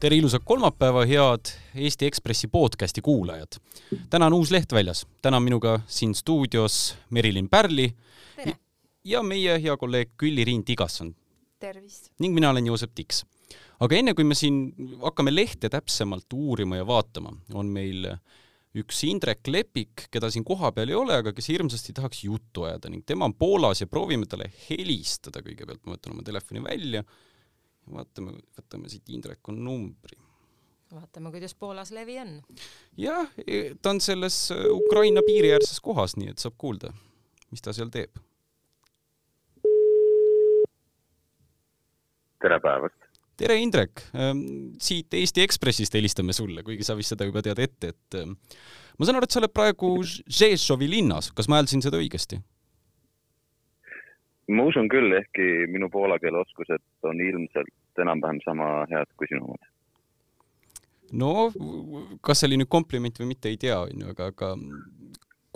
tere ilusat kolmapäeva, head Eesti Ekspressi podcasti kuulajad. täna on uus leht väljas, täna on minuga siin stuudios Merilin Pärli ja meie hea kolleeg Külli-Riin Tigasson tervist! ning mina olen Joosep Tiks. aga enne kui me siin hakkame lehte täpsemalt uurima ja vaatama, on meil üks Indrek Lepik, keda siin kohapeal ei ole, aga kes hirmsasti tahaks juttu ajada ning tema on Poolas ja proovime talle helistada kõigepealt, ma võtan oma telefoni välja vaatame, võtame siit Indreku numbri. vaatame, kuidas Poolas levi on. jah, ta on selles äh, Ukraina piiriäärses kohas, nii et saab kuulda, mis ta seal teeb. tere päevast! tere, Indrek! Ähm, siit Eesti Ekspressist helistame sulle, kuigi sa vist seda juba tead ette, et ma saan aru, et sa oled praegu Žežovi linnas, kas ma hääldasin seda õigesti? Ma usun küll, ehkki minu poola keele oskused on ilmselt enam-vähem sama head kui sinu omad. no kas see oli nüüd kompliment või mitte, ei tea, onju, aga, aga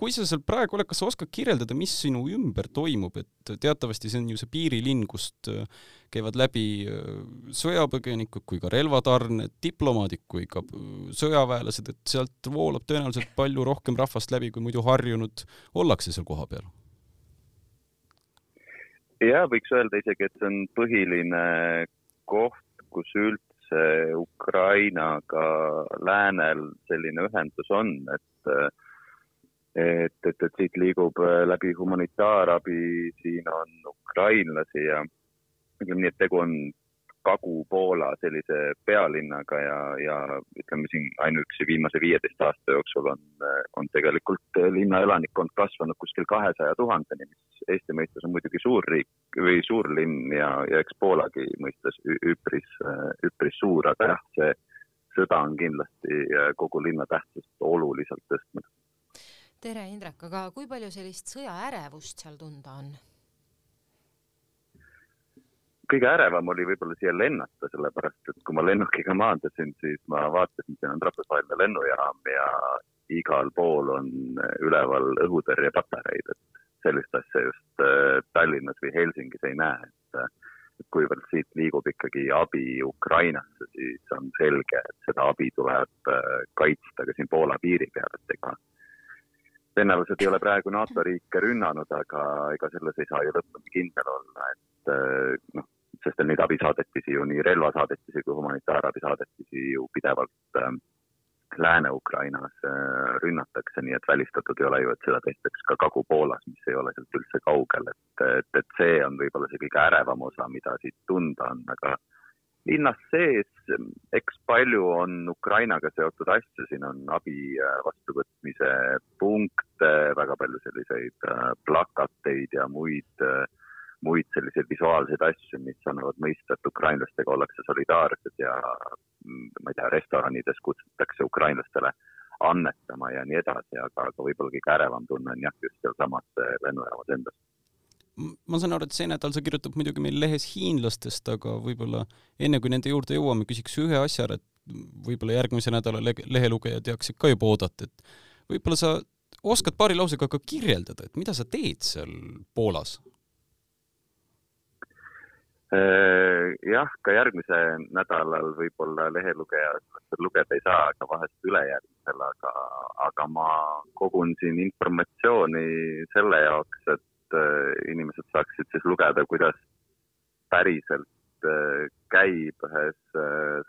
kui sa seal praegu oled, kas sa oskad kirjeldada, mis sinu ümber toimub, et teatavasti see on ju see piirilinn, kust äh, käivad läbi äh, sõjapõgenikud kui ka relvatarned, diplomaadid kui ka äh, sõjaväelased, et sealt voolab tõenäoliselt palju rohkem rahvast läbi, kui muidu harjunud ollakse seal kohapeal ja võiks öelda isegi, et see on põhiline koht, kus üldse Ukrainaga läänel selline ühendus on, et et, et, et siit liigub läbi humanitaarabi, siin on ukrainlasi ja ütleme nii, et tegu on Kagu-Poola sellise pealinnaga ja, ja ütleme siin ainuüksi viimase viieteist aasta jooksul on, on tegelikult linna elanikkond kasvanud kuskil kahesaja tuhandeni, mis Eesti mõistes on muidugi suur riik või suur linn ja, ja eks Poolagi mõistes üpris, üpris suur, aga jah, see sõda on kindlasti kogu linna tähtsust oluliselt tõstnud. tere, Indrek, aga kui palju sellist sõjaärevust seal tunda on? Kõige ärevam oli võib-olla siia lennata, sellepärast et kui ma lennukiga maandusin, siis ma vaatasin, siin on rahvusvaheline lennujaam ja igal pool on üleval õhutõrjepatareid, et sellist asja just äh, Tallinnas või Helsingis ei näe, et et kuivõrd siit liigub ikkagi abi Ukrainasse, siis on selge, et seda abi tuleb äh, kaitsta ka siin Poola piiri peal, et ega venelased ei ole praegu NATO riike rünnanud, aga ega selles ei saa ju lõpuni kindel olla, et äh, noh, sest neid abisaadetisi ju nii relvasaadetisi kui humanitaarabisaadetisi ju pidevalt äh, Lääne-Ukrainas äh, rünnatakse, nii et välistatud ei ole ju, et seda tehtaks ka Kagu-Poolas, mis ei ole sealt üldse kaugel, et, et, et see on võib-olla see kõige ärevam osa, mida siit tunda on, aga linnas sees, eks palju on Ukrainaga seotud asju, siin on abi äh, vastuvõtmise punkte, väga palju selliseid äh, plakateid ja muid äh, muid selliseid visuaalseid asju, mis annavad mõista, et ukrainlastega ollakse solidaarsed ja mm, ma ei tea, restoranides kutsutakse ukrainlastele annetama ja nii edasi, aga, aga võib-olla kõige ärevam tunne on jah, just sealsamas eh, lennujaamas endas. ma saan aru, et see nädal sa kirjutad muidugi meil lehes hiinlastest, aga võib-olla enne kui nende juurde jõuame, küsiks ühe asja ära, et võib-olla järgmise nädala lehelugejad teaksid ka juba oodata, et võib-olla sa oskad paari lausega ka kirjeldada, et mida sa teed seal Poolas? Äh, jah, ka järgmisel nädalal võib-olla lehelugeja lugeda ei saa, aga vahest ülejärgmisel, aga, aga ma kogun siin informatsiooni selle jaoks, et äh, inimesed saaksid siis lugeda, kuidas päriselt äh, käib ühes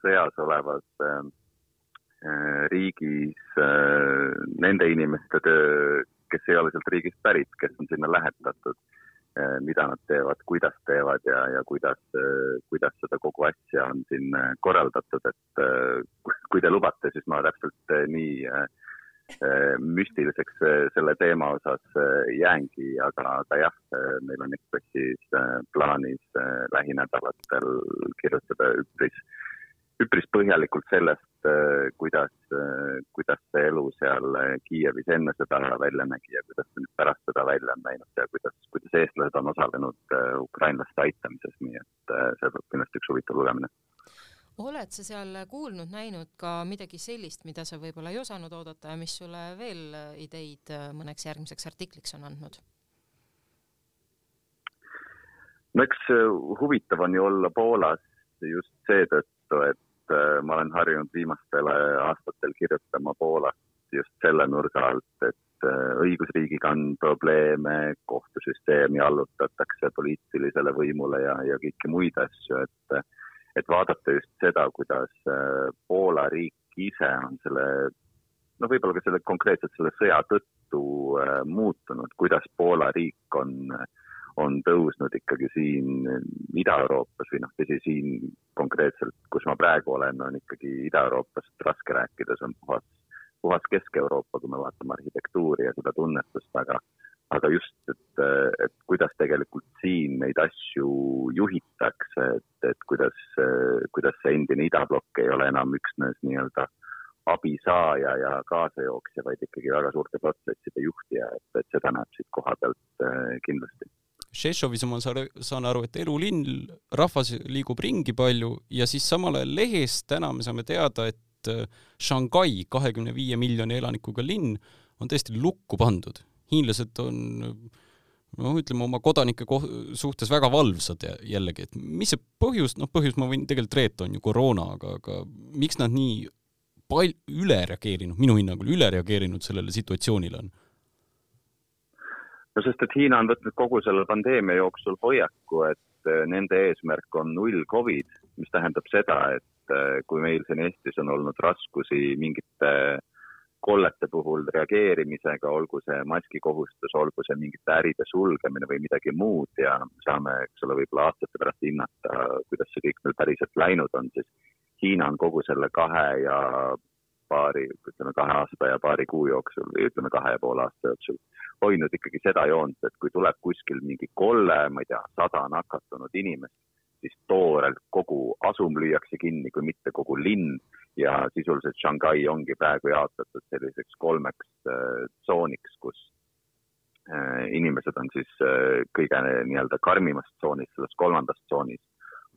sõjas olevas riigis nende inimeste töö, kes ei ole sealt riigist pärit, kes on sinna lähetatud mida nad teevad, kuidas teevad ja, ja kuidas, eh, kuidas seda kogu asja on siin eh, korraldatud, et kui te lubate, siis ma täpselt nii müstiliseks selle teema osas jäängi, aga, aga jah, meil on Ekspressis plaanis lähinädalatel kirjutada üpris üpris põhjalikult sellest, äh, kuidas, äh, kuidas see elu seal äh, Kiievis enne seda välja nägi ja kuidas see nüüd pärast seda välja on näinud ja kuidas, kuidas eestlased on osalenud ukrainlaste aitamises, nii et see tuleb kindlasti üks huvitav lugemine. oled sa seal kuulnud, näinud ka midagi sellist, mida sa võib-olla ei osanud oodata ja mis sulle veel ideid mõneks järgmiseks artikliks on andnud? no eks huvitav on ju olla Poolas just seetõttu, et ma olen harjunud viimastel aastatel kirjutama Poolast just selle nurga alt, et äh, õigusriigiga on probleeme, kohtusüsteemi allutatakse poliitilisele võimule ja, ja kõiki muid asju, et et vaadata just seda, kuidas Poola riik ise on selle, no võib-olla ka selle konkreetselt selle sõja tõttu muutunud, kuidas Poola riik on äh, on tõusnud ikkagi siin Ida-Euroopas või noh, tõsi, siin konkreetselt, kus ma praegu olen, on ikkagi Ida-Euroopast raske rääkida, see on puhas, puhas Kesk-Euroopa, kui me vaatame arhitektuuri ja seda tunnetust, aga aga just, et, et kuidas tegelikult siin neid asju juhitakse, et, et kuidas, kuidas see endine idablokk ei ole enam üksnes nii-öelda abisaaja ja kaasajooksja, vaid ikkagi väga suurte protsesside juhtija, et, et seda näeb siit koha pealt eh, kindlasti Šešovis ma saan aru, et elulinn, rahvas liigub ringi palju ja siis samal ajal lehes täna me saame teada, et äh, Shanghai, kahekümne viie miljoni elanikuga linn, on täiesti lukku pandud. hiinlased on noh, ütleme oma kodanike suhtes väga valvsad jällegi, et mis see põhjus, noh, põhjus ma võin tegelikult reeta, on ju koroona, aga, aga miks nad nii pal-, üle reageerinud, minu hinnangul üle reageerinud sellele situatsioonile on? No sest, et Hiina on võtnud kogu selle pandeemia jooksul hoiaku, et eh, nende eesmärk on null Covid, mis tähendab seda, et eh, kui meil siin Eestis on olnud raskusi mingite kollete puhul reageerimisega, olgu see maskikohustus, olgu see mingite äride sulgemine või midagi muud ja saame, eks ole, võib-olla aastate pärast hinnata, kuidas see kõik nüüd päriselt läinud on, siis Hiina on kogu selle kahe ja paari, ütleme kahe aasta ja paari kuu jooksul või ütleme kahe ja poole aasta jooksul hoidnud ikkagi seda joont, et kui tuleb kuskil mingi kolle, ma ei tea, sada nakatunud inimest, siis toorelt kogu asum lüüakse kinni, kui mitte kogu linn. Ja sisuliselt Shanghai ongi praegu jaotatud selliseks kolmeks äh, tsooniks, kus äh, inimesed on siis äh, kõige nii-öelda karmimas tsoonis, selles kolmandas tsoonis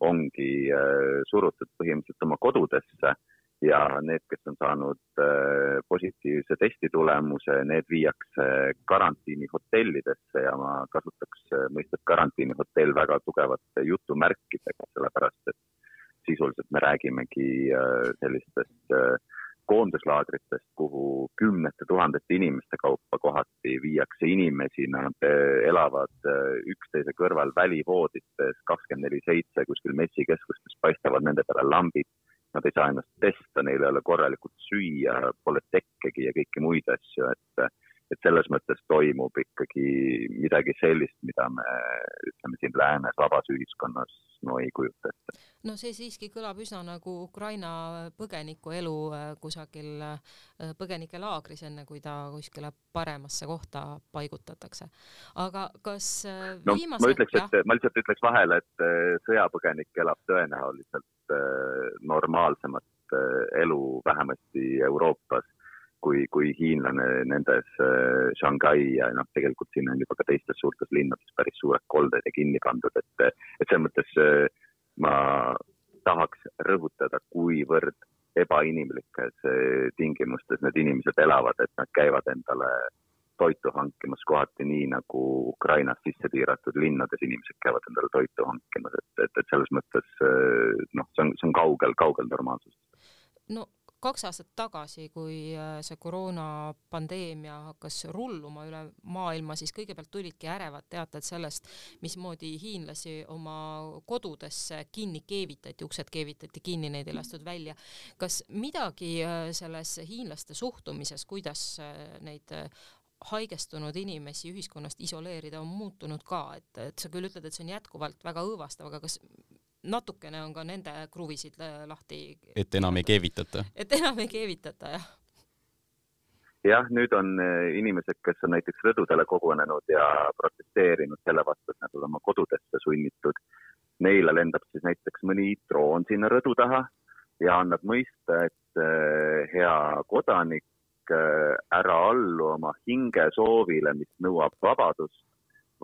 ongi äh, surutud põhimõtteliselt oma kodudesse ja need, kes on saanud äh, positiivse testi tulemuse, need viiakse karantiinihotellidesse ja ma kasutaks äh, mõistet karantiinihotell väga tugevate jutumärkidega, sellepärast et sisuliselt me räägimegi äh, sellistest koonduslaagritest, kuhu kümnete tuhandete inimeste kaupa kohati viiakse inimesi, nad elavad üksteise kõrval välivoodites kakskümmend neli seitse, kuskil messikeskustes paistavad nende peale lambid nad ei saa ennast pesta, neil ei ole korralikult süüa, pole tekkegi ja kõiki muid asju, et et selles mõttes toimub ikkagi midagi sellist, mida me ütleme siin läänes vabas ühiskonnas no ei kujuta ette. no see siiski kõlab üsna nagu Ukraina põgeniku elu äh, kusagil äh, põgenikelaagris, enne kui ta kuskile paremasse kohta paigutatakse. aga kas äh, no, viimase... ma ütleks, et ma lihtsalt ütleks vahele, et sõjapõgenik elab tõenäoliselt normaalsemat elu vähemasti Euroopas kui, kui hiinlane nendes äh, Shanghai ja noh, tegelikult siin on juba ka teistes suurtes linnades päris suured kolded ja kinni pandud, et, et selles mõttes äh, ma tahaks rõhutada, kuivõrd ebainimlikes äh, tingimustes need inimesed elavad, et nad käivad endale toitu hankimas kohati nii nagu Ukrainas sisse tiiratud linnades inimesed käivad endale toitu hankimas, et, et, et selles mõttes noh, see on, see on kaugel, kaugel normaalsusest. no kaks aastat tagasi, kui äh, see koroonapandeemia hakkas rulluma üle maailma, siis kõigepealt tulidki ärevad teated sellest, mismoodi hiinlasi oma kodudesse kinni keevitati, uksed keevitati kinni, neid ei lastud välja. kas midagi äh, selles hiinlaste suhtumises, kuidas äh, neid haigestunud inimesi ühiskonnast isoleerida on muutunud ka, et, et sa küll ütled, et see on jätkuvalt väga õõvastav, aga kas natukene on ka nende kruvisid lahti. et enam ei keevitata? et enam ei keevitata, jah. jah, nüüd on eh, inimesed, kes on näiteks rõdudele kogunenud ja protesteerinud selle vastu, et nad on oma kodudesse sunnitud. Neile lendab siis näiteks mõni droon sinna rõdu taha ja annab mõista, et eh, hea kodanik, eh, ära allu oma hingesoovile, mis nõuab vabadust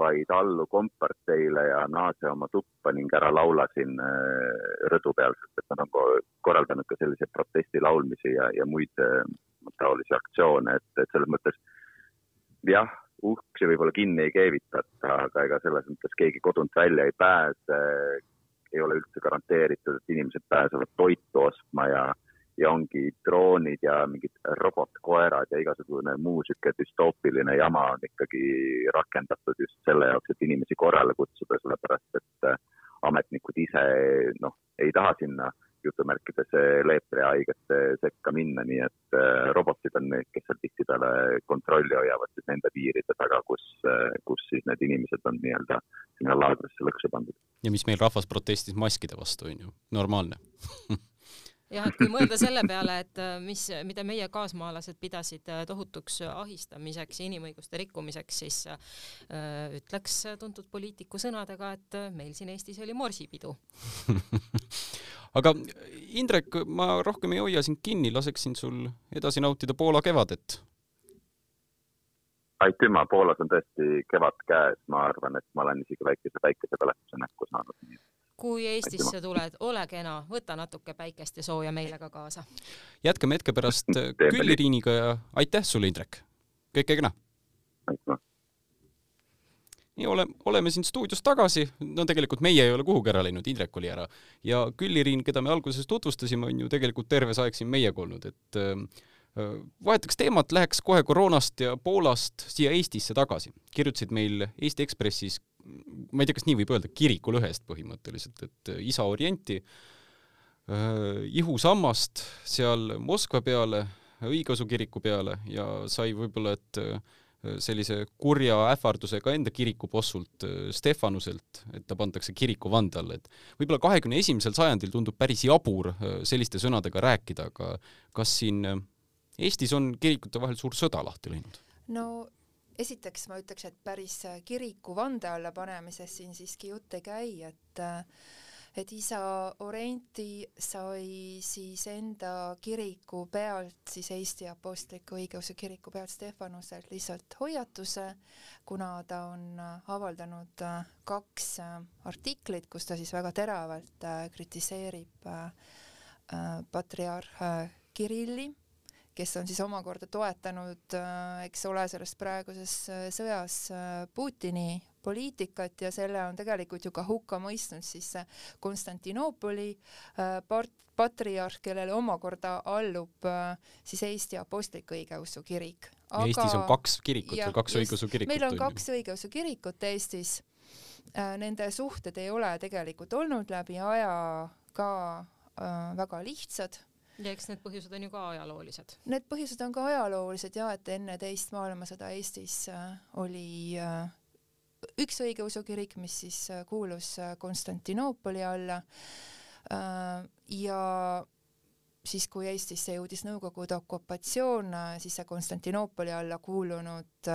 vaid allu komparteile ja naase oma tuppa ning ära laula siin äh, rõdu peal, sest et nad on korraldanud ka selliseid protestilaulmisi ja, ja muid äh, taolisi aktsioone, et, et selles mõttes jah, uksi võib-olla kinni ei keevitata, aga ega selles mõttes keegi kodunt välja ei pääse. ei ole üldse garanteeritud, et inimesed pääsevad toitu ostma ja, ja ongi droonid ja mingid robotkoerad ja igasugune muu sihuke düstoopiline jama on ikkagi rakendatud just selle jaoks, et inimesi korrale kutsuda, sellepärast et äh, ametnikud ise noh, ei taha sinna jutumärkides leeprihaigete sekka minna, nii et äh, robotid on need, kes seal tihtipeale kontrolli hoiavad siis nende piiride taga, kus, äh, kus siis need inimesed on nii-öelda sinna laagrisse lõksu pandud. ja mis meil rahvas protestis maskide vastu, on ju, normaalne jah, et kui mõelda selle peale, et äh, mis, mida meie kaasmaalased pidasid äh, tohutuks ahistamiseks ja inimõiguste rikkumiseks, siis äh, ütleks tuntud poliitiku sõnadega, et äh, meil siin Eestis oli morsipidu aga Indrek, ma rohkem ei hoia sind kinni, laseksin sul edasi nautida Poola kevadet. aitüma, Poolas on tõesti kevad käes, ma arvan, et ma olen isegi väikese päikesepõletuse näkku saanud, nii et kui Eestisse tuled, ole kena, võta natuke päikest ja sooja meile ka kaasa. jätkame hetke pärast Külliriiniga ja aitäh sulle, Indrek. kõike kena. nii ole, oleme siin stuudios tagasi, no tegelikult meie ei ole kuhugi ära läinud, Indrek oli ära ja Külliriin, keda me alguses tutvustasime, on ju tegelikult terve see aeg siin meiega olnud, et äh, vahetaks teemat, läheks kohe koroonast ja Poolast siia Eestisse tagasi. kirjutasid meil Eesti Ekspressis ma ei tea, kas nii võib öelda, kirikulõhest põhimõtteliselt, et äh, isa Orienti äh, ihusammast seal Moskva peale, õigeusu kiriku peale ja sai võib-olla, et äh, sellise kurja ähvardusega enda kirikubossult Stefanuselt, et ta pandakse kirikuvande alla, et võib-olla kahekümne esimesel sajandil tundub päris jabur selliste sõnadega rääkida, aga kas siin Eestis on kirikute vahel suur sõda lahti läinud? no esiteks ma ütleks, et päris äh, kiriku vande alla panemisest siin siiski jutt ei käi, et äh, et isa Orenti sai siis enda kiriku pealt, siis Eesti Apostliku Õigeusu Kiriku pealt Stefanuselt lihtsalt hoiatuse, kuna ta on äh, avaldanud kaks artiklit, kus ta siis väga teravalt kritiseerib patriarh Kirilli kes on siis omakorda toetanud, äh, eks ole, selles praeguses äh, sõjas äh, Putini poliitikat ja selle on tegelikult ju ka hukka mõistnud siis Konstantinoopoli part-, patriarh, kellele omakorda allub siis Eesti Apostlik-Õigeusu Kirik. Aga... Eestis on kaks kirikut või kaks õigeusu kirikut? meil on kaks õigeusu kirikut Eestis. Nende suhted ei ole tegelikult olnud läbi aja ka äh, väga lihtsad ja eks need põhjused on ju ka ajaloolised. Need põhjused on ka ajaloolised ja et enne teist maailmasõda Eestis äh, oli äh, üks õigeusu kirik, mis siis äh, kuulus Konstantinoopoli alla ja siis, kui Eestisse jõudis Nõukogude okupatsioon, siis see Konstantinoopoli alla kuulunud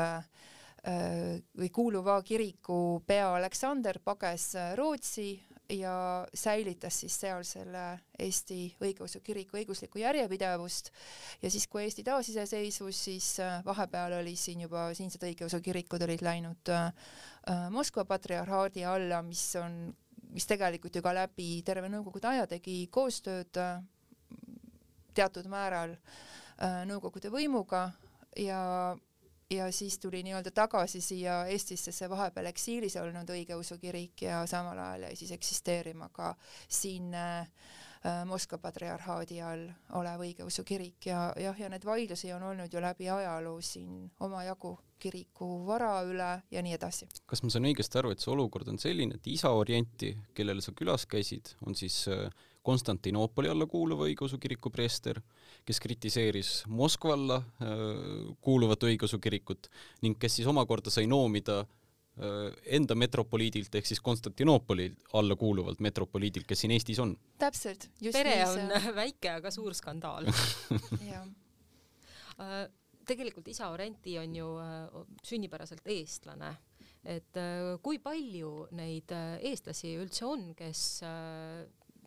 või kuuluva kiriku pea Aleksander pages Rootsi ja säilitas siis seal selle Eesti õigeusu kiriku õiguslikku järjepidevust. Ja siis, kui Eesti taasiseseisvus, siis äh, vahepeal oli siin juba siinsed õigeusu kirikud olid läinud äh, äh, Moskva patriarhaadi alla, mis on, mis tegelikult ju ka läbi terve nõukogude aja tegi koostööd teatud määral Nõukogude võimuga. Ja ja siis tuli nii-öelda tagasi siia Eestisse see vahepeal eksiilis olnud õigeusu kirik ja samal ajal jäi siis eksisteerima ka siin äh, Moskva patriarhaadi all olev õigeusu kirik ja jah, ja neid vaidlusi on olnud ju läbi ajaloo siin omajagu kiriku vara üle ja nii edasi. kas ma saan õigesti aru, et see olukord on selline, et isa Orienti, kellele sa külas käisid, on siis äh, Konstantinoopoli alla kuuluva õigeusu kiriku preester, kes kritiseeris Moskva alla äh, kuuluvat õigeusu kirikut ning kes siis omakorda sai noomida äh, enda metropoliidilt ehk siis Konstantinoopoli alla kuuluvalt metropoliidilt, kes siin Eestis on. täpselt. pere on see... väike, aga suur skandaal jah tegelikult isa Orenti on ju sünnipäraselt eestlane. Et kui palju neid eestlasi üldse on, kes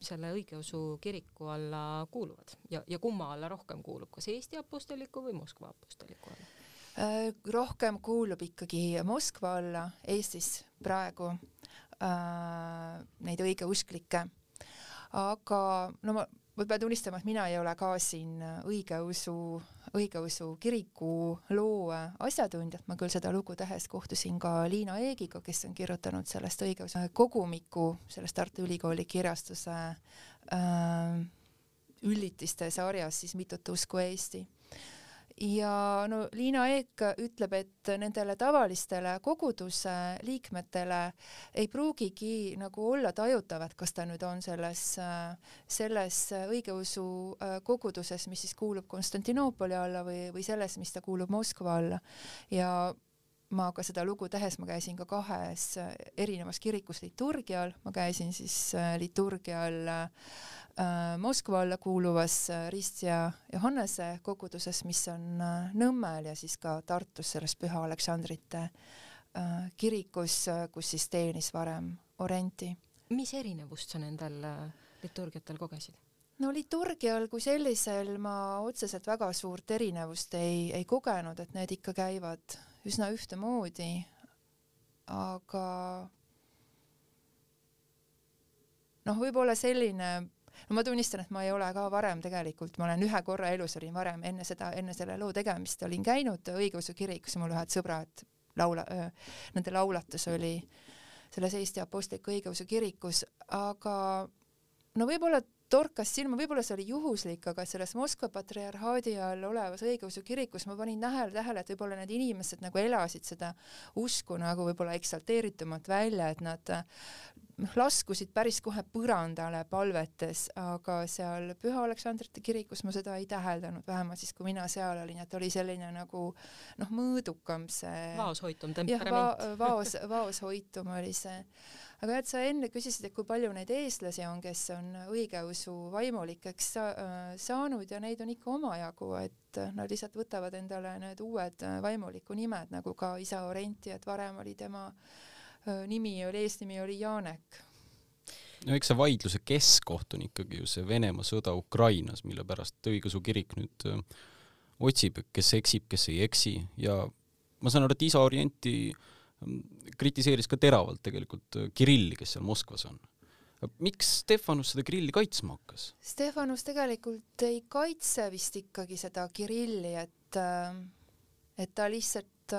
selle õigeusu kiriku alla kuuluvad? Ja, ja kumma alla rohkem kuulub, kas Eesti apostliku või Moskva apostliku alla? Äh, rohkem kuulub ikkagi Moskva alla Eestis praegu äh, neid õigeusklikke, aga no ma, ma pean tunnistama, et mina ei ole ka siin õigeusu õigeusu kiriku loo asjatundjat, ma küll seda lugu tehes kohtusin ka Liina Eegiga, kes on kirjutanud sellest õigeusu kogumiku, sellest Tartu Ülikooli kirjastuse äh, üllitiste sarjas siis Mitut usku Eesti ja no Liina Eek ütleb, et nendele tavalistele koguduse liikmetele ei pruugigi nagu olla tajutav, et kas ta nüüd on selles, selles õigeusu äh, koguduses, mis siis kuulub Konstantinoopoli alla või, või selles, mis ta kuulub Moskva alla. Ja ma ka seda lugu tehes, ma käisin ka kahes erinevas kirikus liturgial, ma käisin siis äh, liturgial äh, Äh, Moskva alla kuuluvas äh, Rist ja Johannese koguduses, mis on äh, Nõmmel ja siis ka Tartus selles Püha Aleksandrite kirikus, kus siis teenis varem Orenti. mis erinevust sa nendel liturgiatel kogesid? no liturgial kui sellisel ma otseselt väga suurt erinevust ei, ei kogenud, et need ikka käivad üsna ühtemoodi, aga noh, võib-olla selline no ma tunnistan, et ma ei ole ka varem tegelikult, ma olen ühe korra elus olin varem enne seda, enne selle loo tegemist olin käinud õigeusu kirikus, mul ühed sõbrad laula, nende laulatus oli selles Eesti Apostliku Õigeusu Kirikus, aga no võib-olla torkas silma, võib-olla see oli juhuslik, aga selles Moskva patriarhaadi all olevas õigeusu kirikus ma panin tähele, tähele, et võib-olla need inimesed nagu elasid seda usku nagu võib-olla eksalteeritumalt välja, et nad noh, laskusid päris kohe põrandale palvetes, aga seal Püha Aleksandrite kirikus ma seda ei täheldanud, vähemalt siis, kui mina seal olin, et oli selline nagu noh, mõõdukam see vaoshoitum temperament. jah, vaos, vaoshoitum oli see. aga et sa enne küsisid, et kui palju neid eestlasi on, kes on õigeusu vaimulikeks sa, äh, saanud ja neid on ikka omajagu, et nad lihtsalt võtavad endale need uued vaimuliku nimed, nagu ka isa Orenti, et varem oli tema äh, nimi oli, eesnimi oli Janek. no eks see vaidluse keskkoht on ikkagi ju see Venemaa sõda Ukrainas, mille pärast õigeusu kirik nüüd otsib, kes eksib, kes ei eksi ja ma saan aru, et isa Orienti kritiseeris ka teravalt tegelikult Kirilli, kes seal Moskvas on. miks Stefanus seda Kirilli kaitsma hakkas? Stefanus tegelikult ei kaitse vist ikkagi seda Kirilli, et, et ta lihtsalt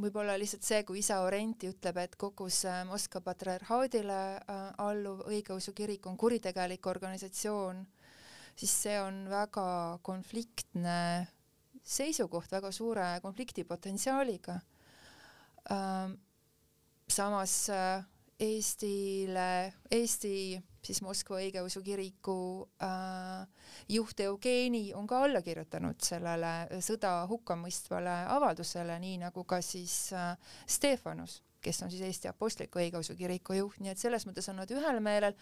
võib-olla lihtsalt see, kui isa Orenti ütleb, et kogu see Moskva patriarhaadile äh, alluv õigeusu kirik on kuritegelik organisatsioon, siis see on väga konfliktne seisukoht, väga suure konflikti potentsiaaliga. Ähm, samas äh, Eestile, Eesti siis Moskva õigeusu kiriku äh, juht Eugeni on ka alla kirjutanud sellele sõda hukkamõistvale avaldusele, nii nagu ka siis äh, Stefanus kes on siis Eesti Apostlik-Õigeusu Kiriku juht, nii et selles mõttes on nad ühel meelel.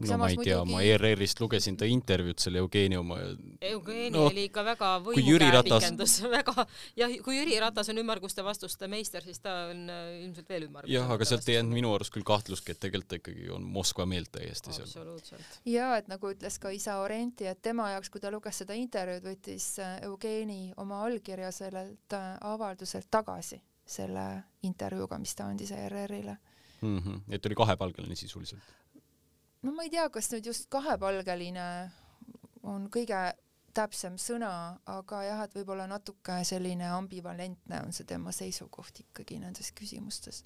no ma ei tea muidugi..., ma ERR-ist lugesin ta intervjuud selle Eugeni oma. Eugeni no, oli ikka väga võimukäepikendus Ratas..., väga jah, kui Jüri Ratas on ümmarguste vastuste meister, siis ta on äh, ilmselt veel ümmargusem. jah, aga sealt ei jäänud minu arust küll kahtlustki, et tegelikult ta ikkagi on Moskva meelt täiesti seal. ja et nagu ütles ka isa Orenti, et tema jaoks, kui ta luges seda intervjuud, võttis äh, Eugeni oma allkirja sellelt äh, avalduselt tagasi selle intervjuuga, mis ta andis ERR-ile mm. -hmm. et oli kahepalgeline sisuliselt? no ma ei tea, kas nüüd just kahepalgeline on kõige täpsem sõna, aga jah, et võib-olla natuke selline ambivalentne on see tema seisukoht ikkagi nendes küsimustes.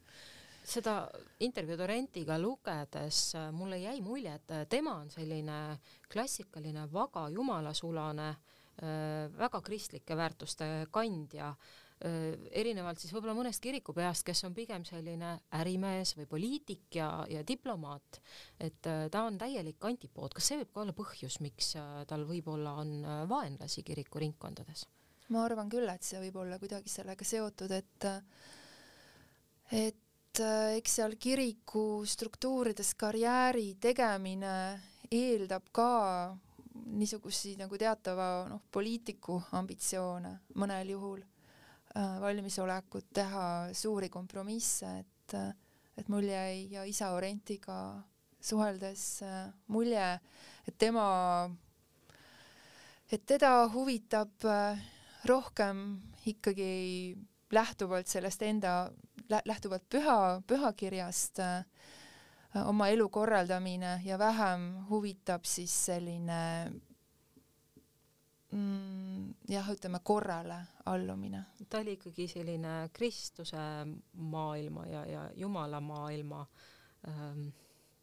seda intervjuud Orentiga lugedes äh, mulle jäi mulje, et äh, tema on selline klassikaline vaga jumalasulane, äh, väga kristlike väärtuste kandja erinevalt siis võib-olla mõnest kirikupeast, kes on pigem selline ärimees või poliitik ja, ja diplomaat, et äh, ta on täielik antipood, kas see võib ka olla põhjus, miks äh, tal võib-olla on vaenlasi kirikuringkondades? ma arvan küll, et see võib olla kuidagi sellega seotud, et et eks seal kiriku struktuurides karjääri tegemine eeldab ka niisuguseid nagu teatava noh, poliitiku ambitsioone mõnel juhul Äh, valmisolekut teha suuri kompromisse, et, et mul jäi ja isa Orentiga suheldes äh, mulje, et tema, et teda huvitab äh, rohkem ikkagi lähtuvalt sellest enda, lähtuvalt püha, pühakirjast oma elu korraldamine ja vähem huvitab siis selline mm, jah, ütleme korrale allumine. ta oli ikkagi selline Kristuse maailma ja, ja Jumala maailma ähm,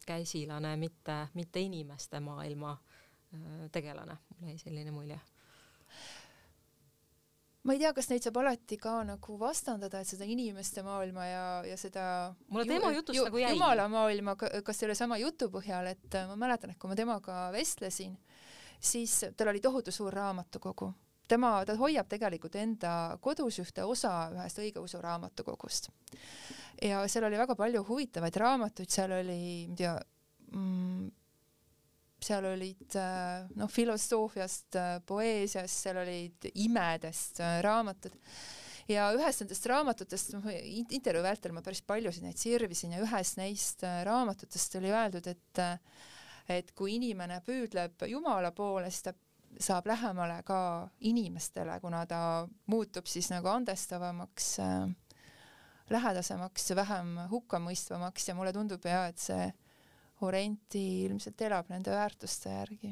käsilane, mitte, mitte inimeste maailma äh, tegelane, mul jäi selline mulje ma ei tea, kas neid saab alati ka nagu vastandada, et seda inimeste maailma ja, ja seda mulle tema jutust ju, nagu jäi. jumala maailma, kas sellesama jutu põhjal, et äh, ma mäletan, et kui ma temaga vestlesin, siis tal oli tohutu suur raamatukogu. tema, ta hoiab tegelikult enda kodus ühte osa ühest õigeusu raamatukogust. ja seal oli väga palju huvitavaid raamatuid, seal oli, ma ei tea mm,, seal olid äh, noh, filosoofiast, äh, poeesiast, seal olid imedest äh, raamatud ja ühest nendest raamatutest, noh intervjuu vältel ma päris paljusid neid sirvisin ja ühes neist raamatutest oli öeldud, et et kui inimene püüdleb Jumala poole, siis ta saab lähemale ka inimestele, kuna ta muutub siis nagu andestavamaks äh,, lähedasemaks, vähem hukkamõistvamaks ja mulle tundub ja et see Orenti ilmselt elab nende väärtuste järgi.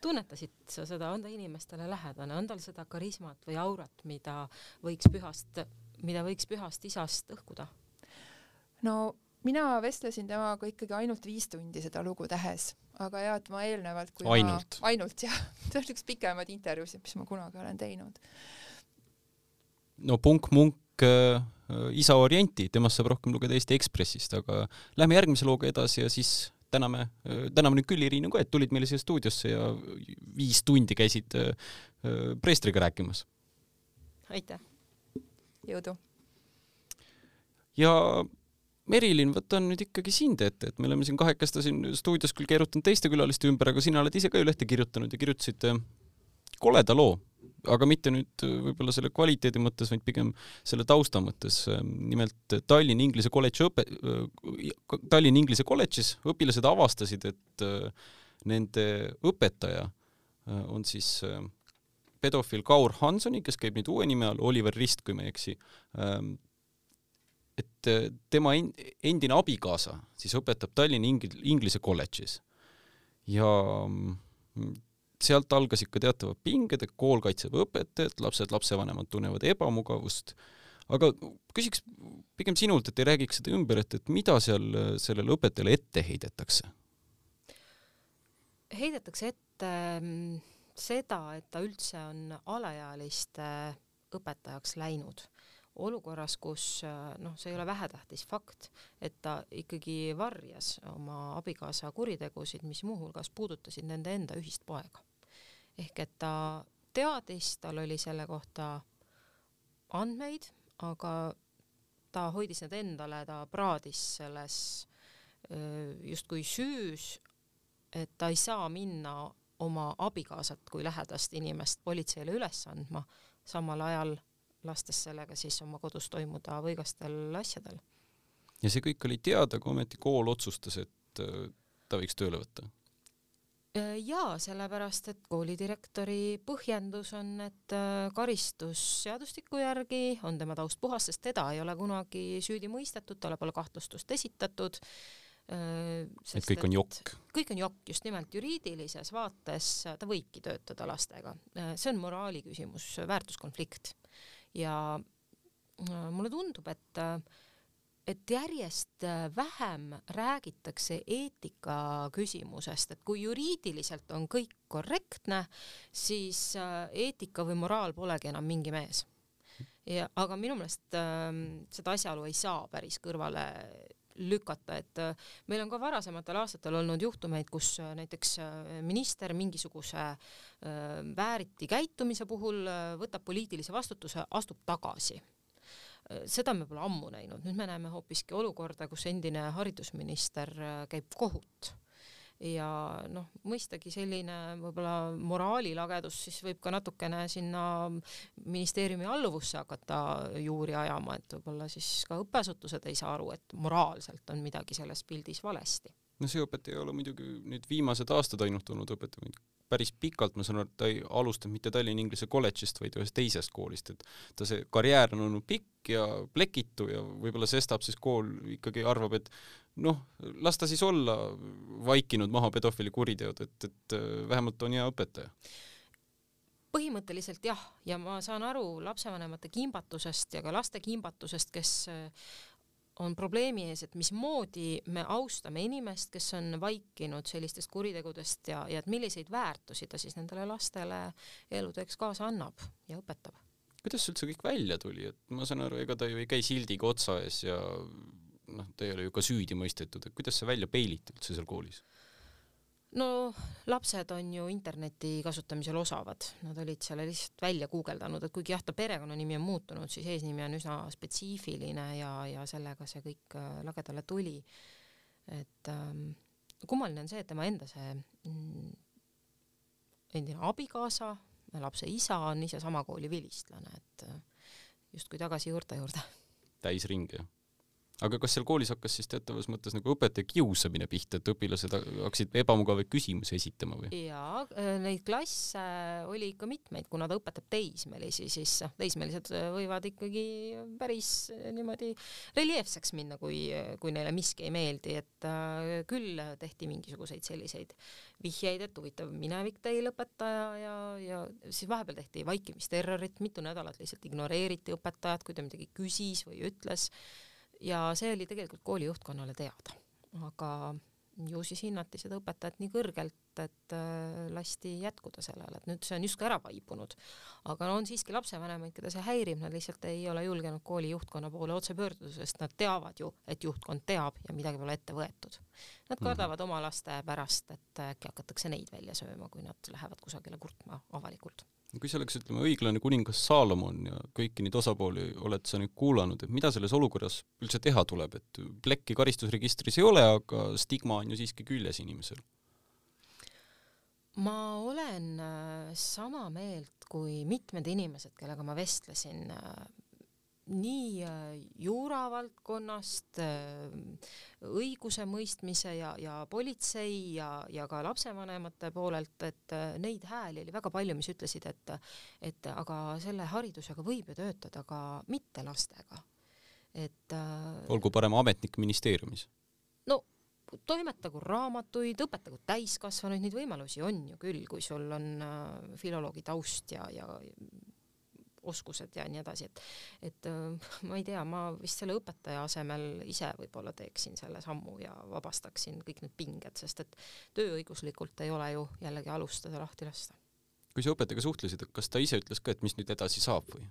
tunnetasid sa seda, on ta inimestele lähedane, on tal seda karismat või aurat, mida võiks pühast, mida võiks pühast isast õhkuda? no mina vestlesin temaga ikkagi ainult viis tundi seda lugu tehes, aga ja et ma eelnevalt, kui ainult, ainult jah, see on üks pikemaid intervjuusid, mis ma kunagi olen teinud. no Punk-Munk äh, isa Orienti, temast saab rohkem lugeda Eesti Ekspressist, aga lähme järgmise looga edasi ja siis täname, täname nüüd Külli Riinu ka, et tulid meile siia stuudiosse ja viis tundi käisid äh, preestriga rääkimas. aitäh! jõudu! ja Merilin, võtan nüüd ikkagi sind ette, et me oleme siin kahekesti siin stuudios küll keerutanud teiste külaliste ümber, aga sina oled ise ka ju lehte kirjutanud ja kirjutasid koleda loo aga mitte nüüd äh, võib-olla selle kvaliteedi mõttes, vaid pigem selle tausta mõttes. nimelt Tallinna Inglise kolledži õpe-, äh, Tallinna Inglise kolledžis õpilased avastasid, et äh, nende õpetaja on siis pedofiil Kaur Hansoni, kes käib nüüd uue nime all, Oliver Rist, kui ma ei eksi. Et tema endine abikaasa siis õpetab Tallinna Inglise kolledžis. Ja mm, sealt algasid ka teatavad pinged, et kool kaitseb õpetajat, lapsed, lapsevanemad tunnevad ebamugavust, aga küsiks pigem sinult, et ei räägiks seda ümber, et, et mida seal sellele õpetajale ette heidetakse? heidetakse ette mm, seda, et ta üldse on alaealiste õpetajaks läinud olukorras, kus noh, see ei ole vähetähtis fakt, et ta ikkagi varjas oma abikaasa kuritegusid, mis muuhulgas puudutasid nende enda ühist poega. Ehk et ta teadis, tal oli selle kohta andmeid, aga ta hoidis need endale, ta praadis selles justkui süüs, et ta ei saa minna oma abikaasat kui lähedast inimest politseile üles andma, samal ajal lastes sellega siis oma kodus toimuda võigastel asjadel. ja see kõik oli teada, kui ometi kool otsustas, et ta võiks tööle võtta? Äh, jaa, sellepärast et koolidirektori põhjendus on, et äh, karistusseadustiku järgi on tema taust puhas, sest teda ei ole kunagi süüdi mõistetud, talle pole kahtlustust esitatud. Äh, et kõik on jokk? kõik on jokk, just nimelt juriidilises vaates ta võibki töötada lastega. see on moraali küsimus, väärtuskonflikt. Ja mulle tundub, et et järjest äh, vähem räägitakse eetika küsimusest, et kui juriidiliselt on kõik korrektne, siis äh, eetika või moraal polegi enam mingi mees. ja aga minu meelest äh, seda asjaolu ei saa päris kõrvale lükata, et äh, meil on ka varasematel aastatel olnud juhtumeid, kus äh, näiteks minister mingisuguse vääriti käitumise puhul võtab poliitilise vastutuse, astub tagasi. Seda me pole ammu näinud, nüüd me näeme hoopiski olukorda, kus endine haridusminister äh, käib kohut ja noh, mõistagi selline võib-olla moraalilagedus siis võib ka natukene sinna ministeeriumi alluvusse hakata juuri ajama, et võib-olla siis ka õppeasutused ei saa aru, et moraalselt on midagi selles pildis valesti. no see õpetaja ei ole muidugi nüüd viimased aastad ainult olnud õpetaja, päris pikalt, ma saan aru, et ta ei alustanud mitte Tallinna Inglise kolledžist, vaid ühest teisest koolist, et ta see karjäär on olnud pikk ja plekitu ja võib-olla sestap siis kool ikkagi arvab, et noh, las ta siis olla vaikinud maha pedofiili kuriteod, et, et äh, vähemalt on hea õpetaja. Põhimõtteliselt jah, ja ma saan aru lapsevanemate kimbatusest ja ka laste kimbatusest, kes äh, on probleemi ees, et mismoodi me austame inimest, kes on vaikinud sellistest kuritegudest ja, ja et milliseid väärtusi ta siis nendele lastele eluteeks kaasa annab ja õpetab. kuidas see üldse kõik välja tuli, et ma saan aru, ega ta ju ei käi sildiga otsa ees ja noh, ta ei ole ju ka süüdi mõistetud, et kuidas see välja peiliti üldse seal koolis? No lapsed on ju interneti kasutamisel osavad, nad olid selle lihtsalt välja guugeldanud, et kuigi jah, ta perekonnanimi on muutunud, siis eesnimi on üsna spetsiifiline ja, ja sellega see kõik äh, lagedale tuli. et ähm, kummaline on see, et tema enda see mm, endine abikaasa, lapse isa on ise sama kooli vilistlane, et äh, justkui tagasi juurte juurde. täisring, jah aga kas seal koolis hakkas siis teatavas mõttes nagu õpetaja kiusamine pihta, et õpilased hakkasid ebamugavaid küsimusi esitama või? jaa, äh, neid klasse oli ikka mitmeid, kuna ta õpetab teismelisi, siis noh, teismelised äh, võivad ikkagi päris äh, niimoodi reljeefseks minna, kui, kui neile miski ei meeldi, et küll tehti mingisuguseid selliseid vihjeid, et huvitav minevik teil õpetaja ja, ja siis vahepeal tehti vaikimisterrorit, mitu nädalat lihtsalt ignoreeriti õpetajat, kui ta midagi küsis või ütles ja see oli tegelikult kooli juhtkonnale teada, aga ju siis hinnati seda õpetajat nii kõrgelt, et äh, lasti jätkuda sellele, et nüüd see on justkui ära vaibunud. aga no on siiski lapsevanemaid, keda see häirib, nad lihtsalt ei ole julgenud kooli juhtkonna poole otse pöörduda, sest nad teavad ju, et juhtkond teab ja midagi pole ette võetud. Nad mhm. kardavad mm -hmm. oma laste pärast, et äkki hakatakse neid välja sööma, kui nad lähevad kusagile kurtma avalikult kui see oleks, ütleme, õiglane kuningas Saalomon ja kõiki neid osapooli oled sa nüüd kuulanud, et mida selles olukorras üldse teha tuleb, et plekki karistusregistris ei ole, aga stigma on ju siiski küljes inimesel? ma olen äh, sama meelt kui mitmed inimesed, kellega ma vestlesin äh, nii äh, juuravaldkonnast, äh, õigusemõistmise ja, ja politsei ja, ja ka lapsevanemate poolelt, et äh, neid hääli oli väga palju, mis ütlesid, et, et aga selle haridusega võib ju töötada ka mitte lastega. et olgu parem ametnik ministeeriumis. no toimetagu raamatuid, õpetagu täiskasvanuid, neid võimalusi on ju küll, kui sul on filoloogi taust ja, ja oskused ja nii edasi, et et äh, ma ei tea, ma vist selle õpetaja asemel ise võib-olla teeksin selle sammu ja vabastaksin kõik need pinged, sest et tööõiguslikult ei ole ju jällegi alust teda lahti lasta. kui sa õpetajaga suhtlesid, kas ta ise ütles ka, et mis nüüd edasi saab või?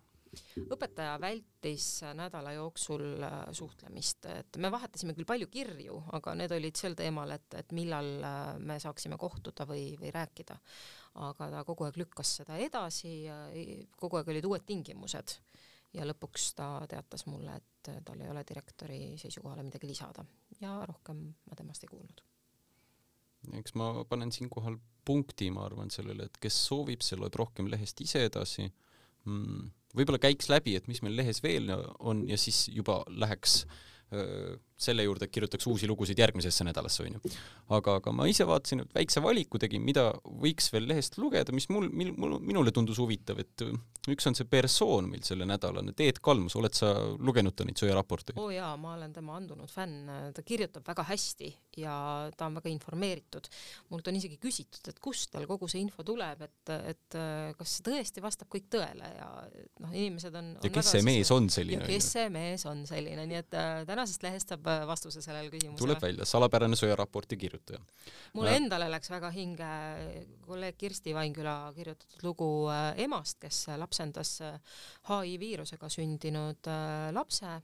Õpetaja vältis nädala jooksul äh, suhtlemist, et me vahetasime küll palju kirju, aga need olid sel teemal, et, et millal äh, me saaksime kohtuda või, või rääkida. aga ta kogu aeg lükkas seda edasi ja kogu aeg olid uued tingimused. Ja lõpuks ta teatas mulle, et tal ei ole direktori seisukohale midagi lisada. Ja rohkem ma temast ei kuulnud. Eks ma panen siinkohal punkti, ma arvan, sellele, et kes soovib, see loeb rohkem lehest ise edasi võib-olla käiks läbi, et mis meil lehes veel on ja siis juba läheks selle juurde, et kirjutaks uusi lugusid järgmisesse nädalasse, onju. aga, aga ma ise vaatasin, et väikse valiku tegin, mida võiks veel lehest lugeda, mis mul, mil, mul, minule tundus huvitav, et üks on see persoon meil selle nädalane, Teet Kalmus, oled sa lugenud ta neid sõjaraporteid? oo oh jaa, ma olen tema andunud fänn, ta kirjutab väga hästi ja ta on väga informeeritud. mult on isegi küsitud, et kust tal kogu see info tuleb, et, et kas see tõesti vastab kõik tõele ja noh, inimesed on, on ja kes see mees on selline? ja kes see mees on selline, nii et äh, tänasest lehest saab vastuse sellele küsimusele. tuleb välja, salapärane sõjaraporti kirjutaja. mulle endale läks väga hinge kolleeg Kirsti Vainküla kirjutatud lugu äh, emast, kes lapsendas HI äh, viirusega sündinud äh, lapse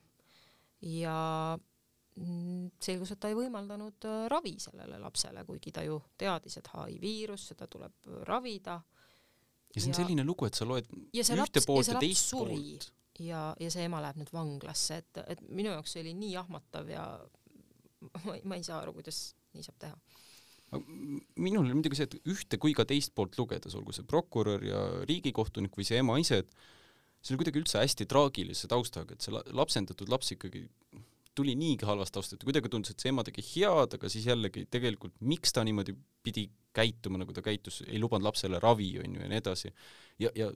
ja selgus, et ta ei võimaldanud ravi sellele lapsele, kuigi ta ju teadis, et HI viirus, seda tuleb ravida. ja see on ja, selline lugu, et sa loed ühte laps, poolt ja, ja teist poolt ja, ja see ema läheb nüüd vanglasse, et, et minu jaoks see oli nii jahmatav ja ma, ma ei saa aru, kuidas nii saab teha. minul oli muidugi see, et ühte kui ka teist poolt lugedes, olgu see prokurör ja riigikohtunik või see ema ise, et see oli kuidagi üldse hästi traagilise taustaga, et see lapsendatud laps ikkagi tuli niigi halvast taustast ja kuidagi tundus, et see ema tegi head, aga siis jällegi tegelikult miks ta niimoodi pidi käituma, nagu ta käitus, ei lubanud lapsele ravi, onju, ja nii edasi. ja, ja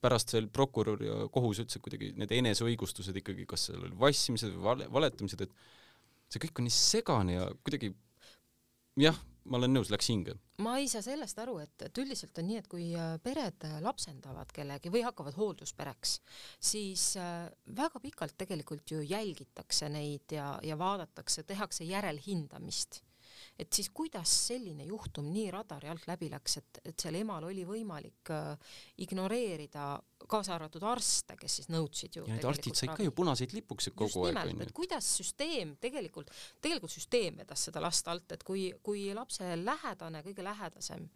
pärast veel prokurör ja kohus ütles, et kuidagi need eneseõigustused ikkagi, kas seal oli vassimised või vale, valetamised, et see kõik on nii segane ja kuidagi jah, ma olen nõus, läks hinge. ma ei saa sellest aru, et, et üldiselt on nii, et kui äh, pered lapsendavad kellegi või hakkavad hoolduspereks, siis äh, väga pikalt tegelikult ju jälgitakse neid ja, ja vaadatakse, tehakse järelhindamist et siis kuidas selline juhtum nii radari alt läbi läks, et, et seal emal oli võimalik äh, ignoreerida kaasa arvatud arste, kes siis nõudsid ju. ja need arstid said ka ju punaseid lipukesi kogu aeg onju. et kuidas süsteem tegelikult, tegelikult süsteem vedas seda last alt, et kui, kui lapse lähedane, kõige lähedasem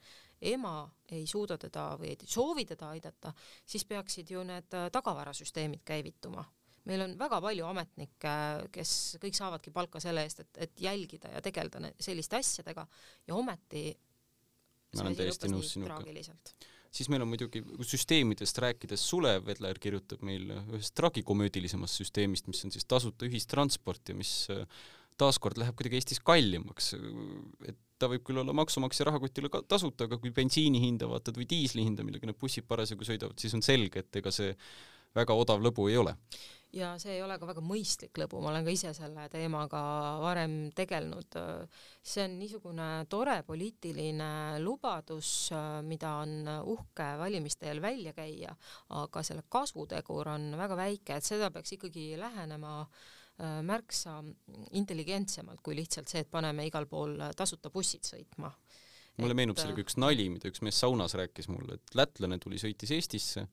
ema ei suuda teda või ei soovi teda aidata, siis peaksid ju need äh, tagavarasüsteemid käivituma meil on väga palju ametnikke, kes kõik saavadki palka selle eest, et, et jälgida ja tegeleda selliste asjadega ja ometi ma olen täiesti nõus sinuga. siis meil on muidugi süsteemidest rääkides, Sulev Vedler kirjutab meil ühest tragikomöödilisemast süsteemist, mis on siis tasuta ühistransport ja mis äh, taaskord läheb kuidagi Eestis kallimaks. et ta võib küll olla maksumaksja rahakotile ka tasuta, aga kui bensiini hinda vaatad või diisli hinda, millega need bussid parasjagu sõidavad, siis on selge, et ega see väga odav lõbu ei ole ja see ei ole ka väga mõistlik lõbu, ma olen ka ise selle teemaga varem tegelenud. see on niisugune tore poliitiline lubadus, mida on uhke valimiste eel välja käia, aga selle kasutegur on väga väike, et seda peaks ikkagi lähenema äh, märksa intelligentsemalt kui lihtsalt see, et paneme igal pool tasuta bussid sõitma mulle meenub sellega üks nali, mida üks mees saunas rääkis mulle, et lätlane tuli, sõitis Eestisse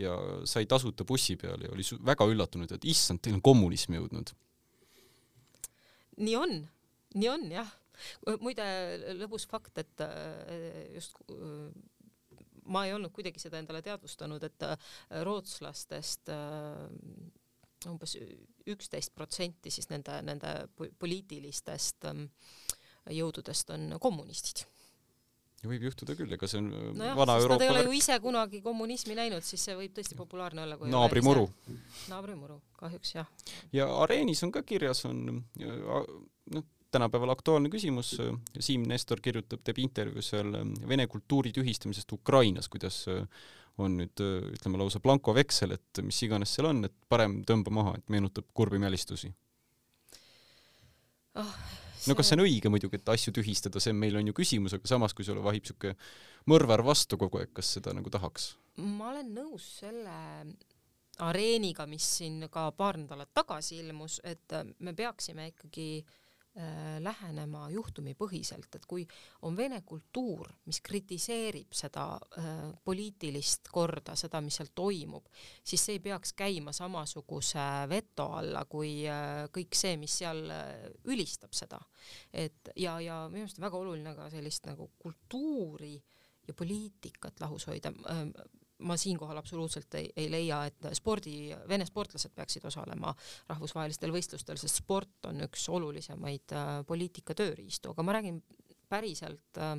ja sai tasuta bussi peale ja oli väga üllatunud, et issand, teil on kommunism jõudnud. nii on, nii on jah. muide, lõbus fakt, et äh, just äh, ma ei olnud kuidagi seda endale teadvustanud, et äh, rootslastest umbes üksteist protsenti siis nende, nende poliitilistest ähm, jõududest on kommunistid võib juhtuda küll, ega see on äh, no jah, vana Euroopa Nad ei ole ju ise kunagi kommunismi näinud, siis see võib tõesti populaarne olla. naabrimuru. naabrimuru, kahjuks jah. ja Areenis on ka kirjas, on noh, tänapäeval aktuaalne küsimus, Siim Nestor kirjutab, teeb intervjuu seal äh, vene kultuuri tühistamisest Ukrainas, kuidas äh, on nüüd ütleme lausa blankoveksel, et mis iganes seal on, et parem tõmba maha, et meenutab kurbi mälistusi oh no kas see on õige muidugi, et asju tühistada, see meil on ju küsimus, aga samas, kui sulle vahib siuke mõrvar vastu kogu aeg, kas seda nagu tahaks? ma olen nõus selle areeniga, mis siin ka paar nädalat tagasi ilmus, et me peaksime ikkagi Äh, lähenema juhtumipõhiselt, et kui on vene kultuur, mis kritiseerib seda äh, poliitilist korda, seda, mis seal toimub, siis see ei peaks käima samasuguse veto alla kui äh, kõik see, mis seal äh, ülistab seda. et ja, ja minu arust on väga oluline ka sellist nagu kultuuri ja poliitikat lahus hoida äh, ma siinkohal absoluutselt ei, ei leia, et spordi, vene sportlased peaksid osalema rahvusvahelistel võistlustel, sest sport on üks olulisemaid äh, poliitika tööriistu, aga ma räägin päriselt äh,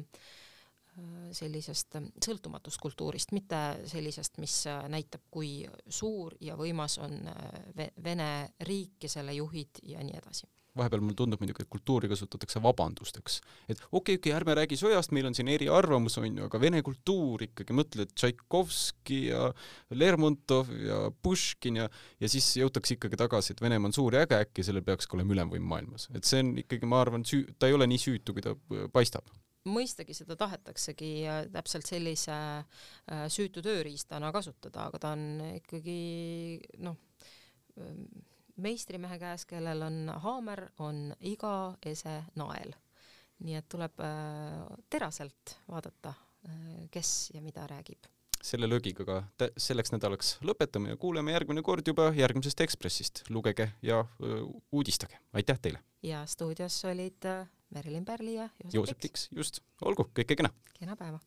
sellisest sõltumatust kultuurist, mitte sellisest, mis äh, näitab, kui suur ja võimas on äh, Vene riik ja selle juhid ja nii edasi vahepeal mulle tundub muidugi, et kultuuri kasutatakse vabandusteks. et okei okay,, okei okay,, ärme räägi sõjast, meil on siin eriarvamus, on ju, aga vene kultuur ikkagi, mõtled Tšaikovski ja Lermontov ja Puškin ja, ja siis jõutakse ikkagi tagasi, et Venemaa on suur ja äge, äkki sellel peakski olema ülemvõim maailmas. et see on ikkagi, ma arvan, süü-, ta ei ole nii süütu, kui ta paistab mõistagi seda tahetaksegi täpselt sellise äh, süütu tööriistana kasutada, aga ta on ikkagi noh, meistrimehe käes, kellel on haamer, on iga ese nael. nii et tuleb äh, teraselt vaadata, äh, kes ja mida räägib. selle löögiga ka selleks nädalaks lõpetame ja kuuleme järgmine kord juba järgmisest Ekspressist. lugege ja öö, uudistage. aitäh teile! ja stuudios olid Merilin Pärli ja Joosep Tiks. just, olgu, kõike kena! kena päeva!